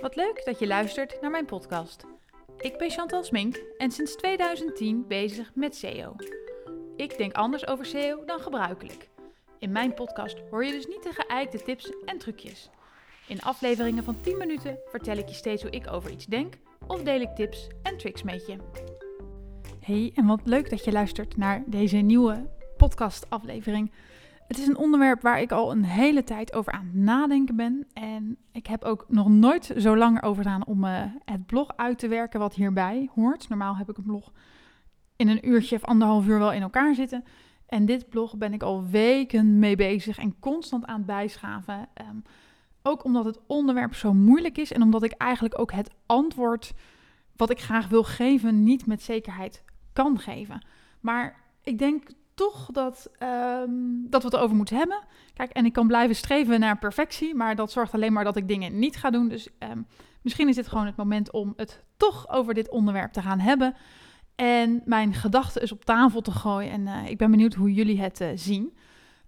Wat leuk dat je luistert naar mijn podcast. Ik ben Chantal Smink en sinds 2010 bezig met SEO. Ik denk anders over SEO dan gebruikelijk. In mijn podcast hoor je dus niet de geëikte tips en trucjes. In afleveringen van 10 minuten vertel ik je steeds hoe ik over iets denk of deel ik tips en tricks met je. Hey, en wat leuk dat je luistert naar deze nieuwe podcast-aflevering. Het is een onderwerp waar ik al een hele tijd over aan het nadenken ben. En ik heb ook nog nooit zo lang over gedaan om uh, het blog uit te werken wat hierbij hoort. Normaal heb ik een blog in een uurtje of anderhalf uur wel in elkaar zitten. En dit blog ben ik al weken mee bezig en constant aan het bijschaven. Um, ook omdat het onderwerp zo moeilijk is en omdat ik eigenlijk ook het antwoord wat ik graag wil geven niet met zekerheid kan geven. Maar ik denk toch dat, um, dat we het over moeten hebben. Kijk, en ik kan blijven streven naar perfectie, maar dat zorgt alleen maar dat ik dingen niet ga doen. Dus um, misschien is dit gewoon het moment om het toch over dit onderwerp te gaan hebben. En mijn gedachten is op tafel te gooien. En uh, ik ben benieuwd hoe jullie het uh, zien.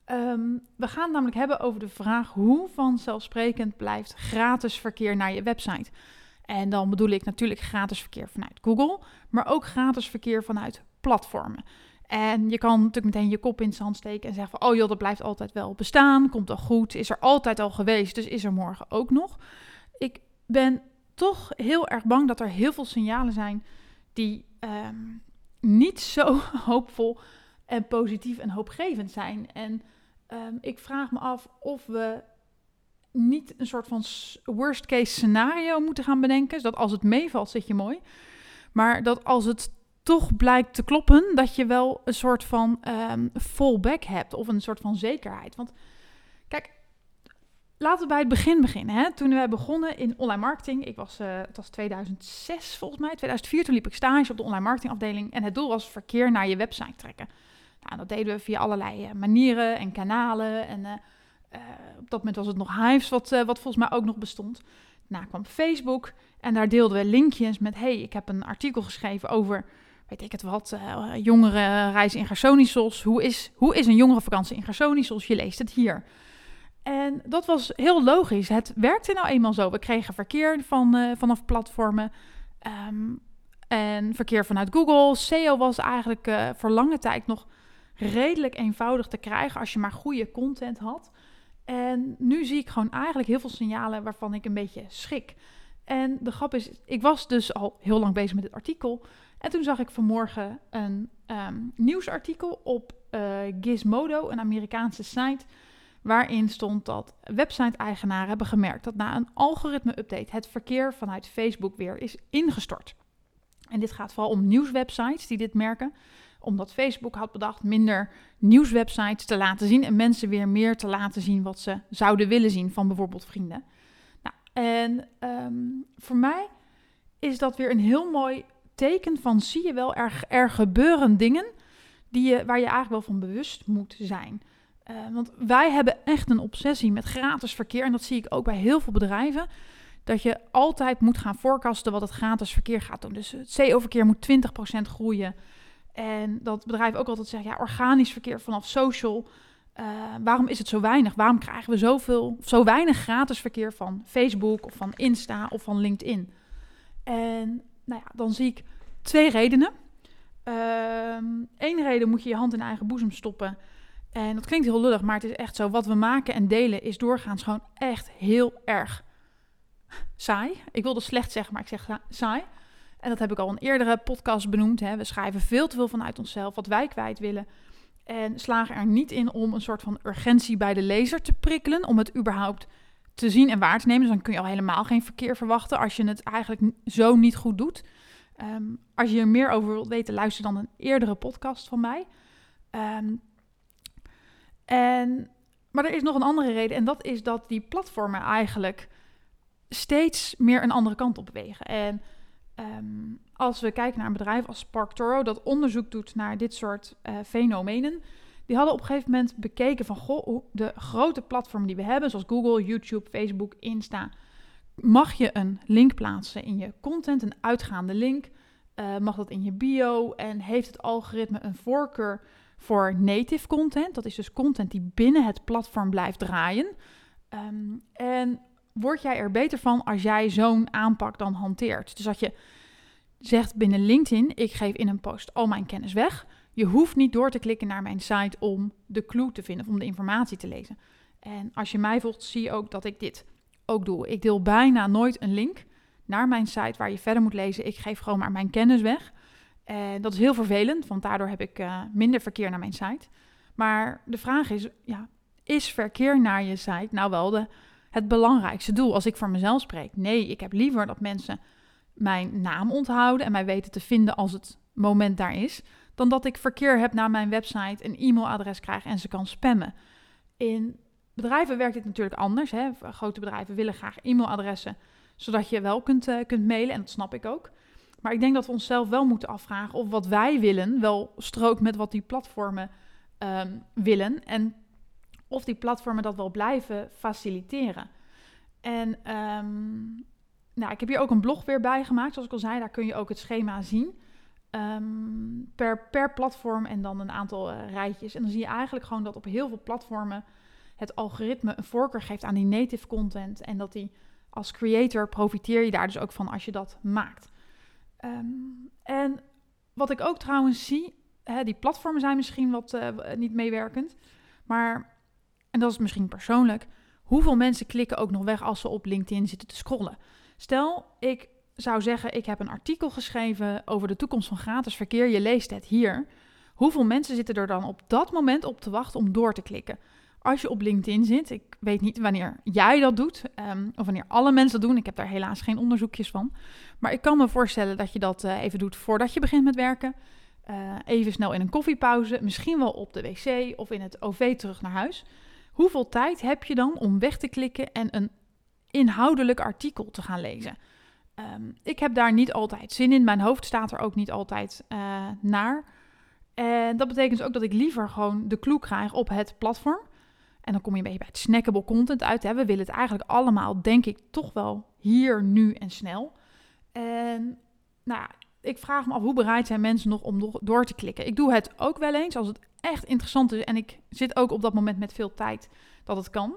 Um, we gaan het namelijk hebben over de vraag hoe vanzelfsprekend blijft gratis verkeer naar je website. En dan bedoel ik natuurlijk gratis verkeer vanuit Google, maar ook gratis verkeer vanuit platformen. En je kan natuurlijk meteen je kop in het zand steken en zeggen van, oh joh, dat blijft altijd wel bestaan, komt al goed, is er altijd al geweest, dus is er morgen ook nog. Ik ben toch heel erg bang dat er heel veel signalen zijn die um, niet zo hoopvol en positief en hoopgevend zijn. En um, ik vraag me af of we niet een soort van worst case scenario moeten gaan bedenken. Dat als het meevalt, zit je mooi. Maar dat als het toch blijkt te kloppen, dat je wel een soort van um, fallback hebt of een soort van zekerheid. Want kijk, laten we bij het begin beginnen. Hè? Toen wij begonnen in online marketing, ik was, uh, het was 2006 volgens mij, 2004, toen liep ik stage op de online marketingafdeling en het doel was verkeer naar je website trekken. Nou, dat deden we via allerlei uh, manieren en kanalen en uh, op dat moment was het nog Hives, wat, wat volgens mij ook nog bestond. Daarna kwam Facebook en daar deelden we linkjes met, hey, ik heb een artikel geschreven over weet ik het wat, uh, jongeren reizen in Gersonisos. Hoe is, hoe is een jongerenvakantie in Gersonisos? Je leest het hier. En dat was heel logisch. Het werkte nou eenmaal zo. We kregen verkeer van, uh, vanaf platformen. Um, en verkeer vanuit Google. SEO was eigenlijk uh, voor lange tijd nog redelijk eenvoudig te krijgen als je maar goede content had. En nu zie ik gewoon eigenlijk heel veel signalen waarvan ik een beetje schrik. En de grap is, ik was dus al heel lang bezig met dit artikel. En toen zag ik vanmorgen een um, nieuwsartikel op uh, Gizmodo, een Amerikaanse site, waarin stond dat website-eigenaren hebben gemerkt dat na een algoritme-update het verkeer vanuit Facebook weer is ingestort. En dit gaat vooral om nieuwswebsites die dit merken, omdat Facebook had bedacht minder nieuwswebsites te laten zien en mensen weer meer te laten zien wat ze zouden willen zien van bijvoorbeeld vrienden. Nou, en um, voor mij is dat weer een heel mooi teken van zie je wel, er, er gebeuren dingen die je, waar je eigenlijk wel van bewust moet zijn. Uh, want wij hebben echt een obsessie met gratis verkeer. En dat zie ik ook bij heel veel bedrijven. Dat je altijd moet gaan voorkasten wat het gratis verkeer gaat doen. Dus het CO-verkeer moet 20% groeien. En dat bedrijf ook altijd zegt, ja, organisch verkeer vanaf social. Uh, waarom is het zo weinig? Waarom krijgen we zoveel, zo weinig gratis verkeer van Facebook of van Insta of van LinkedIn? En nou ja, dan zie ik twee redenen. Eén ehm, reden moet je je hand in eigen boezem stoppen. En dat klinkt heel lullig, maar het is echt zo. Wat we maken en delen is doorgaans gewoon echt heel erg saai. Ik wilde slecht zeggen, maar ik zeg saai. En dat heb ik al in eerdere podcast benoemd. Hè. We schrijven veel te veel vanuit onszelf, wat wij kwijt willen. En slagen er niet in om een soort van urgentie bij de lezer te prikkelen. Om het überhaupt te zien en waar te nemen. Dus dan kun je al helemaal geen verkeer verwachten als je het eigenlijk zo niet goed doet. Um, als je er meer over wilt weten, luister dan een eerdere podcast van mij. Um, en, maar er is nog een andere reden. En dat is dat die platformen eigenlijk steeds meer een andere kant op bewegen. En um, als we kijken naar een bedrijf als SparkToro, dat onderzoek doet naar dit soort uh, fenomenen. Die hadden op een gegeven moment bekeken van goh, de grote platformen die we hebben, zoals Google, YouTube, Facebook, Insta mag je een link plaatsen in je content, een uitgaande link. Uh, mag dat in je bio en heeft het algoritme een voorkeur voor native content? Dat is dus content die binnen het platform blijft draaien. Um, en word jij er beter van als jij zo'n aanpak dan hanteert. Dus dat je zegt binnen LinkedIn, ik geef in een post al mijn kennis weg. Je hoeft niet door te klikken naar mijn site om de clue te vinden of om de informatie te lezen. En als je mij volgt, zie je ook dat ik dit ook doe. Ik deel bijna nooit een link naar mijn site waar je verder moet lezen. Ik geef gewoon maar mijn kennis weg. En dat is heel vervelend, want daardoor heb ik uh, minder verkeer naar mijn site. Maar de vraag is, ja, is verkeer naar je site nou wel de, het belangrijkste doel als ik voor mezelf spreek? Nee, ik heb liever dat mensen mijn naam onthouden en mij weten te vinden als het moment daar is, dan dat ik verkeer heb naar mijn website, een e-mailadres krijg en ze kan spammen. In bedrijven werkt dit natuurlijk anders. Hè? Grote bedrijven willen graag e-mailadressen, zodat je wel kunt, uh, kunt mailen en dat snap ik ook. Maar ik denk dat we onszelf wel moeten afvragen of wat wij willen wel strookt met wat die platformen um, willen. En of die platformen dat wel blijven faciliteren. En um, nou, ik heb hier ook een blog weer bij gemaakt. Zoals ik al zei, daar kun je ook het schema zien. Um, per, per platform en dan een aantal uh, rijtjes. En dan zie je eigenlijk gewoon dat op heel veel platformen het algoritme een voorkeur geeft aan die native content. En dat die als creator profiteer je daar dus ook van als je dat maakt. Um, en wat ik ook trouwens zie, hè, die platformen zijn misschien wat uh, niet meewerkend. Maar, en dat is misschien persoonlijk, hoeveel mensen klikken ook nog weg als ze op LinkedIn zitten te scrollen? Stel, ik zou zeggen, ik heb een artikel geschreven over de toekomst van gratis verkeer. Je leest het hier. Hoeveel mensen zitten er dan op dat moment op te wachten om door te klikken? Als je op LinkedIn zit, ik weet niet wanneer jij dat doet, um, of wanneer alle mensen dat doen. Ik heb daar helaas geen onderzoekjes van. Maar ik kan me voorstellen dat je dat uh, even doet voordat je begint met werken. Uh, even snel in een koffiepauze, misschien wel op de wc of in het OV terug naar huis. Hoeveel tijd heb je dan om weg te klikken en een inhoudelijk artikel te gaan lezen? Um, ik heb daar niet altijd zin in. Mijn hoofd staat er ook niet altijd uh, naar. En dat betekent dus ook dat ik liever gewoon de clue krijg op het platform. En dan kom je een beetje bij het snackable content uit. Hè. We willen het eigenlijk allemaal, denk ik, toch wel hier, nu en snel. En nou ik vraag me af hoe bereid zijn mensen nog om door te klikken. Ik doe het ook wel eens als het echt interessant is. En ik zit ook op dat moment met veel tijd dat het kan.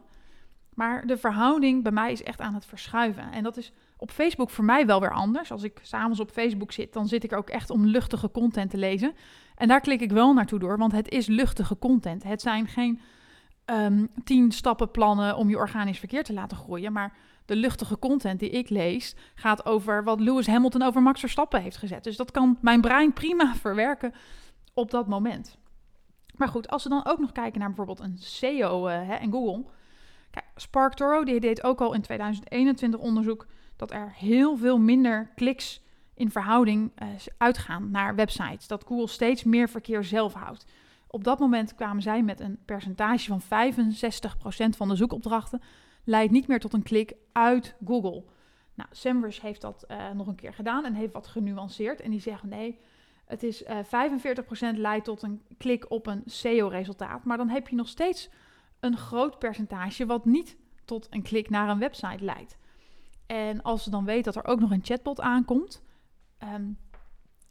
Maar de verhouding bij mij is echt aan het verschuiven. En dat is op Facebook voor mij wel weer anders. Als ik s'avonds op Facebook zit, dan zit ik ook echt om luchtige content te lezen. En daar klik ik wel naartoe door, want het is luchtige content. Het zijn geen um, tien stappen plannen om je organisch verkeer te laten groeien. Maar de luchtige content die ik lees gaat over wat Lewis Hamilton over Max Verstappen heeft gezet. Dus dat kan mijn brein prima verwerken op dat moment. Maar goed, als we dan ook nog kijken naar bijvoorbeeld een SEO hè, en Google. Kijk, SparkToro die deed ook al in 2021 onderzoek dat er heel veel minder kliks in verhouding uh, uitgaan naar websites. Dat Google steeds meer verkeer zelf houdt. Op dat moment kwamen zij met een percentage van 65% van de zoekopdrachten leidt niet meer tot een klik uit Google. Nou, SEMrush heeft dat uh, nog een keer gedaan en heeft wat genuanceerd. En die zeggen nee, het is uh, eh, 45% leidt tot een klik op een SEO-resultaat. Maar dan heb je nog steeds een groot percentage wat niet tot een klik naar een website leidt. En als ze dan weet dat er ook nog een chatbot aankomt, um,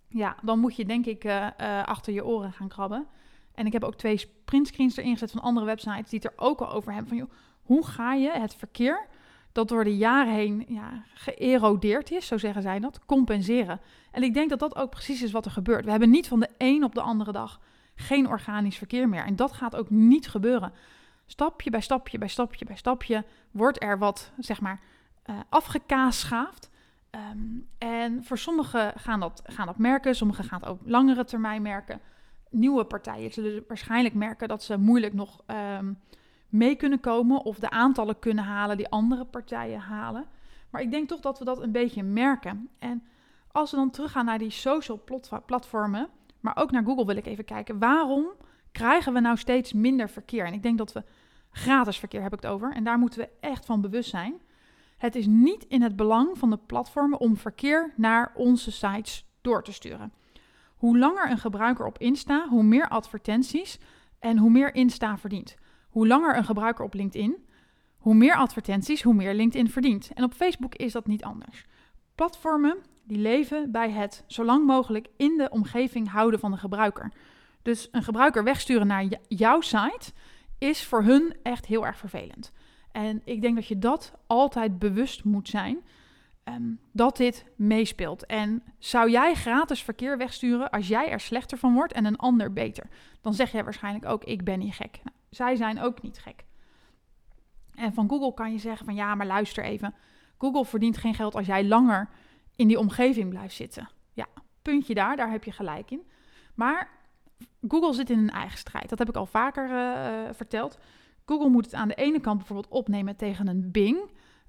ja, dan moet je denk ik uh, achter je oren gaan krabben. En ik heb ook twee printscreens erin gezet van andere websites die het er ook al over hebben. Van, joh, hoe ga je het verkeer dat door de jaren heen ja, geërodeerd is, zo zeggen zij dat, compenseren? En ik denk dat dat ook precies is wat er gebeurt. We hebben niet van de een op de andere dag geen organisch verkeer meer. En dat gaat ook niet gebeuren. Stapje bij stapje bij stapje bij stapje wordt er wat, zeg maar, uh, afgekaasschaafd. Um, en voor sommigen gaan dat, gaan dat merken, sommigen gaan het op langere termijn merken nieuwe partijen zullen waarschijnlijk merken dat ze moeilijk nog um, mee kunnen komen of de aantallen kunnen halen die andere partijen halen. Maar ik denk toch dat we dat een beetje merken. En als we dan teruggaan naar die social platformen, maar ook naar Google wil ik even kijken, waarom krijgen we nou steeds minder verkeer? En ik denk dat we gratis verkeer heb ik het over en daar moeten we echt van bewust zijn. Het is niet in het belang van de platformen om verkeer naar onze sites door te sturen. Hoe langer een gebruiker op Insta, hoe meer advertenties en hoe meer Insta verdient. Hoe langer een gebruiker op LinkedIn, hoe meer advertenties, hoe meer LinkedIn verdient. En op Facebook is dat niet anders. Platformen die leven bij het zo lang mogelijk in de omgeving houden van de gebruiker. Dus een gebruiker wegsturen naar jouw site is voor hun echt heel erg vervelend. En ik denk dat je dat altijd bewust moet zijn. Ehm, dat dit meespeelt. En zou jij gratis verkeer wegsturen als jij er slechter van wordt en een ander beter? Dan zeg jij waarschijnlijk ook: ik ben niet gek. Nou, zij zijn ook niet gek. En van Google kan je zeggen van ja, maar luister even. Google verdient geen geld als jij langer in die omgeving blijft zitten. Ja, puntje daar, daar heb je gelijk in. Maar Google zit in een eigen strijd. Dat heb ik al vaker uh, verteld. Google moet het aan de ene kant bijvoorbeeld opnemen tegen een Bing,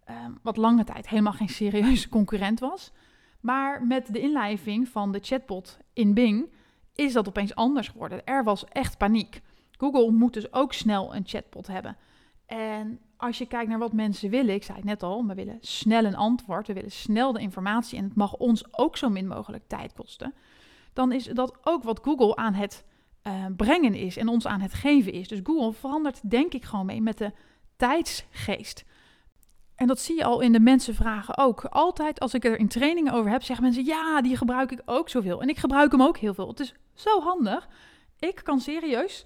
uh, wat lange tijd helemaal geen serieuze concurrent was. Maar met de inlijving van de chatbot in Bing is dat opeens anders geworden. Er was echt paniek. Google moet dus ook snel een chatbot hebben. En als je kijkt naar wat mensen willen, ik zei het net al, we willen snel een antwoord, we willen snel de informatie en het mag ons ook zo min mogelijk tijd kosten. Dan is dat ook wat Google aan het uh, brengen is en ons aan het geven is. Dus Google verandert denk ik gewoon mee met de tijdsgeest. En dat zie je al in de mensenvragen ook. Altijd als ik er in trainingen over heb, zeggen mensen: ja, die gebruik ik ook zoveel. En ik gebruik hem ook heel veel. Het is zo handig. Ik kan serieus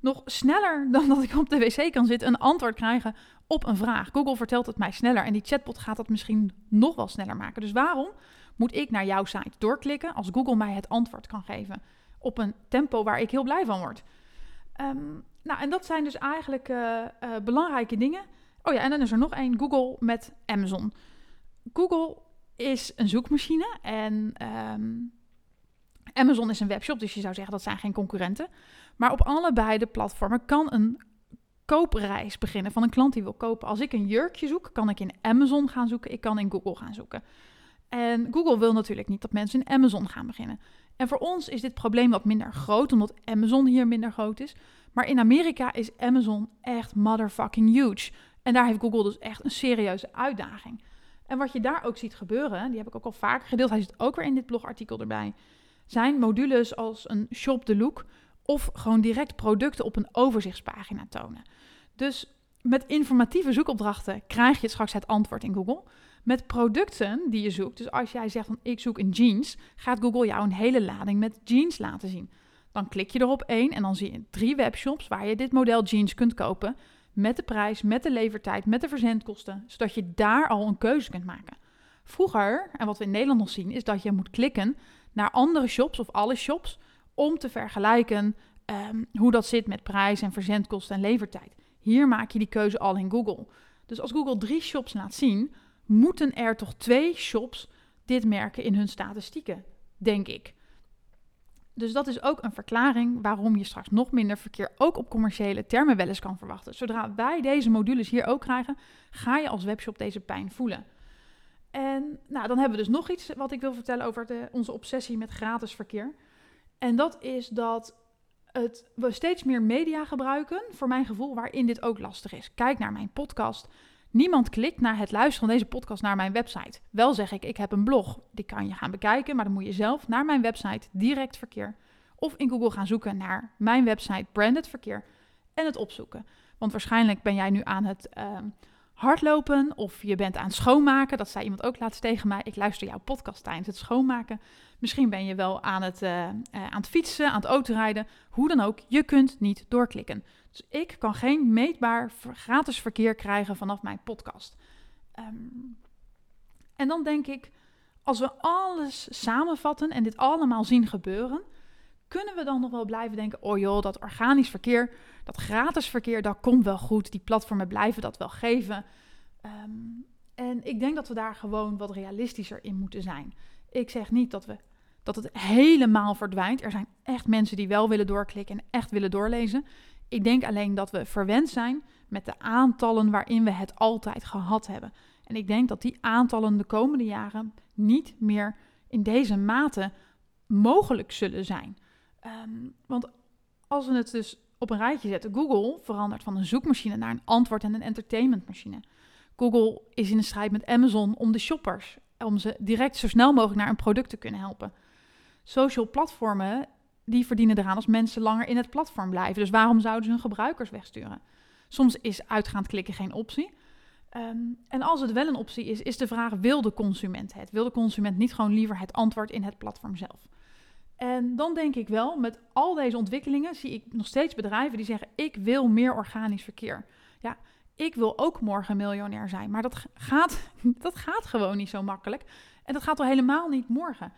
nog sneller dan dat ik op de wc kan zitten een antwoord krijgen op een vraag. Google vertelt het mij sneller en die chatbot gaat dat misschien nog wel sneller maken. Dus waarom moet ik naar jouw site doorklikken als Google mij het antwoord kan geven op een tempo waar ik heel blij van word? Um, nou, en dat zijn dus eigenlijk uh, uh, belangrijke dingen. Oh ja, en dan is er nog één: Google met Amazon. Google is een zoekmachine en um, Amazon is een webshop, dus je zou zeggen dat zijn geen concurrenten. Maar op allebei de platformen kan een koopreis beginnen van een klant die wil kopen. Als ik een jurkje zoek, kan ik in Amazon gaan zoeken. Ik kan in Google gaan zoeken. En Google wil natuurlijk niet dat mensen in Amazon gaan beginnen. En voor ons is dit probleem wat minder groot, omdat Amazon hier minder groot is. Maar in Amerika is Amazon echt motherfucking huge. En daar heeft Google dus echt een serieuze uitdaging. En wat je daar ook ziet gebeuren, die heb ik ook al vaker gedeeld, hij zit ook weer in dit blogartikel erbij, zijn modules als een shop the look of gewoon direct producten op een overzichtspagina tonen. Dus met informatieve zoekopdrachten krijg je straks het antwoord in Google. Met producten die je zoekt, dus als jij zegt van ik zoek een jeans, gaat Google jou een hele lading met jeans laten zien. Dan klik je erop één en dan zie je drie webshops waar je dit model jeans kunt kopen. Met de prijs, met de levertijd, met de verzendkosten, zodat je daar al een keuze kunt maken. Vroeger, en wat we in Nederland nog zien, is dat je moet klikken naar andere shops of alle shops om te vergelijken um, hoe dat zit met prijs en verzendkosten en levertijd. Hier maak je die keuze al in Google. Dus als Google drie shops laat zien, moeten er toch twee shops dit merken in hun statistieken, denk ik. Dus dat is ook een verklaring waarom je straks nog minder verkeer ook op commerciële termen wel eens kan verwachten. Zodra wij deze modules hier ook krijgen, ga je als webshop deze pijn voelen. En nou, dan hebben we dus nog iets wat ik wil vertellen over de, onze obsessie met gratis verkeer. En dat is dat het, we steeds meer media gebruiken, voor mijn gevoel, waarin dit ook lastig is. Kijk naar mijn podcast. Niemand klikt naar het luisteren van deze podcast naar mijn website. Wel zeg ik, ik heb een blog. Die kan je gaan bekijken, maar dan moet je zelf naar mijn website direct verkeer. Of in Google gaan zoeken naar mijn website branded verkeer en het opzoeken. Want waarschijnlijk ben jij nu aan het uh, hardlopen of je bent aan het schoonmaken. Dat zei iemand ook laatst tegen mij. Ik luister jouw podcast tijdens het schoonmaken. Misschien ben je wel aan het, uh, aan het fietsen, aan het autorijden. Hoe dan ook, je kunt niet doorklikken. Dus ik kan geen meetbaar gratis verkeer krijgen vanaf mijn podcast. Um, en dan denk ik, als we alles samenvatten en dit allemaal zien gebeuren, kunnen we dan nog wel blijven denken: oh joh, dat organisch verkeer, dat gratis verkeer, dat komt wel goed. Die platformen blijven dat wel geven. Um, en ik denk dat we daar gewoon wat realistischer in moeten zijn. Ik zeg niet dat, we, dat het helemaal verdwijnt. Er zijn echt mensen die wel willen doorklikken en echt willen doorlezen. Ik denk alleen dat we verwend zijn met de aantallen waarin we het altijd gehad hebben. En ik denk dat die aantallen de komende jaren niet meer in deze mate mogelijk zullen zijn. Um, want als we het dus op een rijtje zetten, Google verandert van een zoekmachine naar een antwoord- en een entertainmentmachine. Google is in de strijd met Amazon om de shoppers, om ze direct zo snel mogelijk naar een product te kunnen helpen. Social platformen, die verdienen eraan als mensen langer in het platform blijven. Dus waarom zouden ze hun gebruikers wegsturen? Soms is uitgaand klikken geen optie. Um, en als het wel een optie is, is de vraag: wil de consument het? Wil de consument niet gewoon liever het antwoord in het platform zelf? En dan denk ik wel, met al deze ontwikkelingen zie ik nog steeds bedrijven die zeggen: ik wil meer organisch verkeer. Ja, ik wil ook morgen miljonair zijn. Maar dat gaat, dat gaat gewoon niet zo makkelijk. En dat gaat al helemaal niet morgen.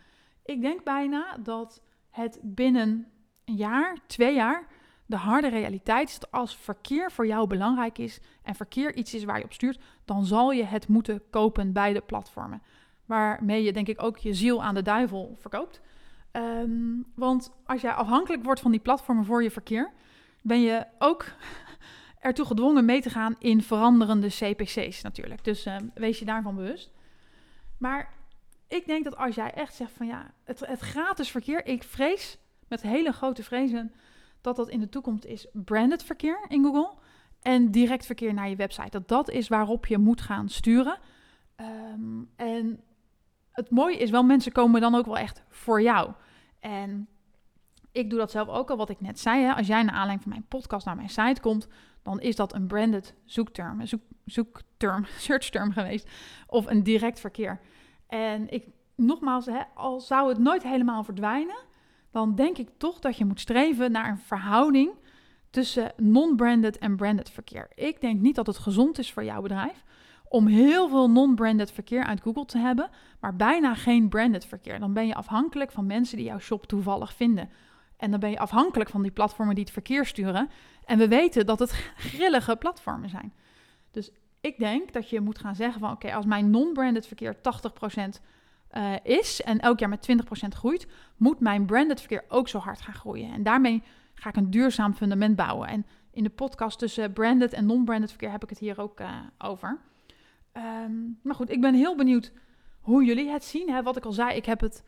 Ik denk bijna dat het binnen een jaar, twee jaar, de harde realiteit is dat als verkeer voor jou belangrijk is en verkeer iets is waar je op stuurt, dan zal je het moeten kopen bij de platformen. Waarmee je denk ik ook je ziel aan de duivel verkoopt. Ehm, want als jij afhankelijk wordt van die platformen voor je verkeer, ben je ook ertoe gedwongen mee te gaan in veranderende CPC's natuurlijk. Dus ehm, wees je daarvan bewust. Maar ik denk dat als jij echt zegt van ja, het, het gratis verkeer, ik vrees met hele grote vrezen dat dat in de toekomst is branded verkeer in Google en direct verkeer naar je website. Dat dat is waarop je moet gaan sturen. Ehm, en het mooie is wel, mensen komen dan ook wel echt voor jou. En ik doe dat zelf ook al, wat ik net zei. Hè. Als jij naar aanleiding van mijn podcast naar mijn site komt, dan is dat een branded zoekterm, een zoek, zoekterm, searchterm geweest. Of een direct verkeer. En ik, nogmaals, hè, al zou het nooit helemaal verdwijnen, dan denk ik toch dat je moet streven naar een verhouding tussen non-branded en branded verkeer. Ik denk niet dat het gezond is voor jouw bedrijf om heel veel non-branded verkeer uit Google te hebben, maar bijna geen branded verkeer. Dan ben je afhankelijk van mensen die jouw shop toevallig vinden. En dan ben je afhankelijk van die platformen die het verkeer sturen. En we weten dat het grillige platformen zijn. Dus ik denk dat je moet gaan zeggen van oké, als mijn non-branded verkeer 80% uh, eh, is en elk jaar met 20% groeit, moet mijn branded verkeer ook zo hard gaan groeien. En daarmee ga ik een duurzaam fundament bouwen. En in de podcast tussen branded en non-branded verkeer heb ik het hier ook uh, over. Um, maar goed, ik ben heel benieuwd hoe jullie het zien. Hè? Wat ik al zei, ik heb het,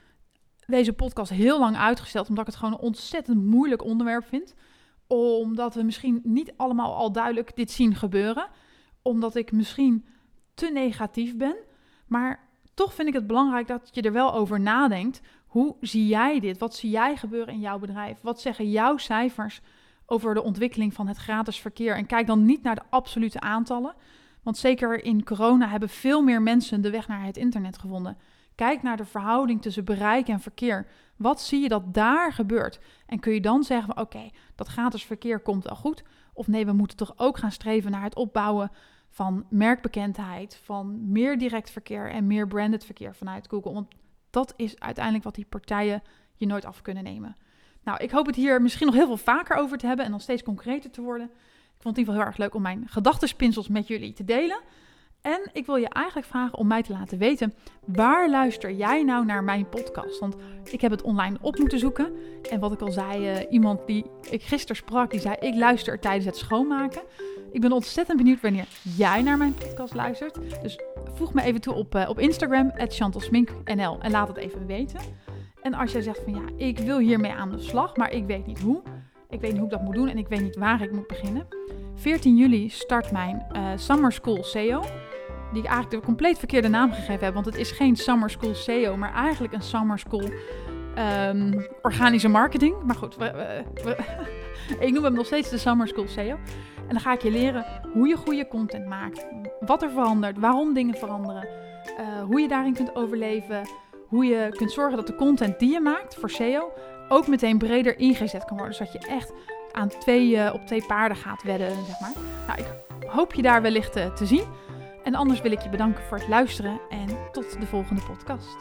deze podcast heel lang uitgesteld, omdat ik het gewoon een ontzettend moeilijk onderwerp vind. Omdat we misschien niet allemaal al duidelijk dit zien gebeuren. Omdat ik misschien te negatief ben. Maar toch vind ik het belangrijk dat je er wel over nadenkt. Hoe zie jij dit? Wat zie jij gebeuren in jouw bedrijf? Wat zeggen jouw cijfers over de ontwikkeling van het gratis verkeer? En kijk dan niet naar de absolute aantallen. Want zeker in corona hebben veel meer mensen de weg naar het internet gevonden. Kijk naar de verhouding tussen bereik en verkeer. Wat zie je dat daar gebeurt? En kun je dan zeggen: oké, dat gratis verkeer komt wel goed. Of nee, we moeten toch ook gaan streven naar het opbouwen van merkbekendheid, van meer direct verkeer en meer branded verkeer vanuit Google. Want dat is uiteindelijk wat die partijen je nooit af kunnen nemen. Nou, ik hoop het hier misschien nog heel veel vaker over te hebben en nog steeds concreter te worden. Ik vond het in ieder geval heel erg leuk om mijn gedachtenspinsels met jullie te delen. En ik wil je eigenlijk vragen om mij te laten weten, waar luister jij nou naar mijn podcast? Want ik heb het online op moeten zoeken. En wat ik al zei, uh, iemand die ik gisteren sprak, die zei, ik luister tijdens het schoonmaken. Ik ben ontzettend benieuwd wanneer jij naar mijn podcast luistert. Dus voeg me even toe op, uh, op Instagram, @chantelsmink_nl en laat het even weten. En als jij zegt van ja, ik wil hiermee aan de slag, maar ik weet niet hoe. Ik weet niet hoe ik dat moet doen en ik weet niet waar ik moet beginnen. 14 juli start mijn uh, Summer School SEO. Die ik eigenlijk de compleet verkeerde naam gegeven heb. Want het is geen Summer School SEO, maar eigenlijk een Summer School um, organische marketing. Maar goed, ik noem hem nog steeds de Summer School SEO. En dan ga ik je leren hoe je goede content maakt. Wat er verandert, waarom dingen veranderen. Uh, hoe je daarin kunt overleven. Hoe je kunt zorgen dat de content die je maakt voor SEO ook meteen breder ingezet kan worden. Zodat je echt aan twee, uh, op twee paarden gaat wedden, zeg maar. Nou, ik hoop je daar wellicht uh, te zien. En anders wil ik je bedanken voor het luisteren en tot de volgende podcast.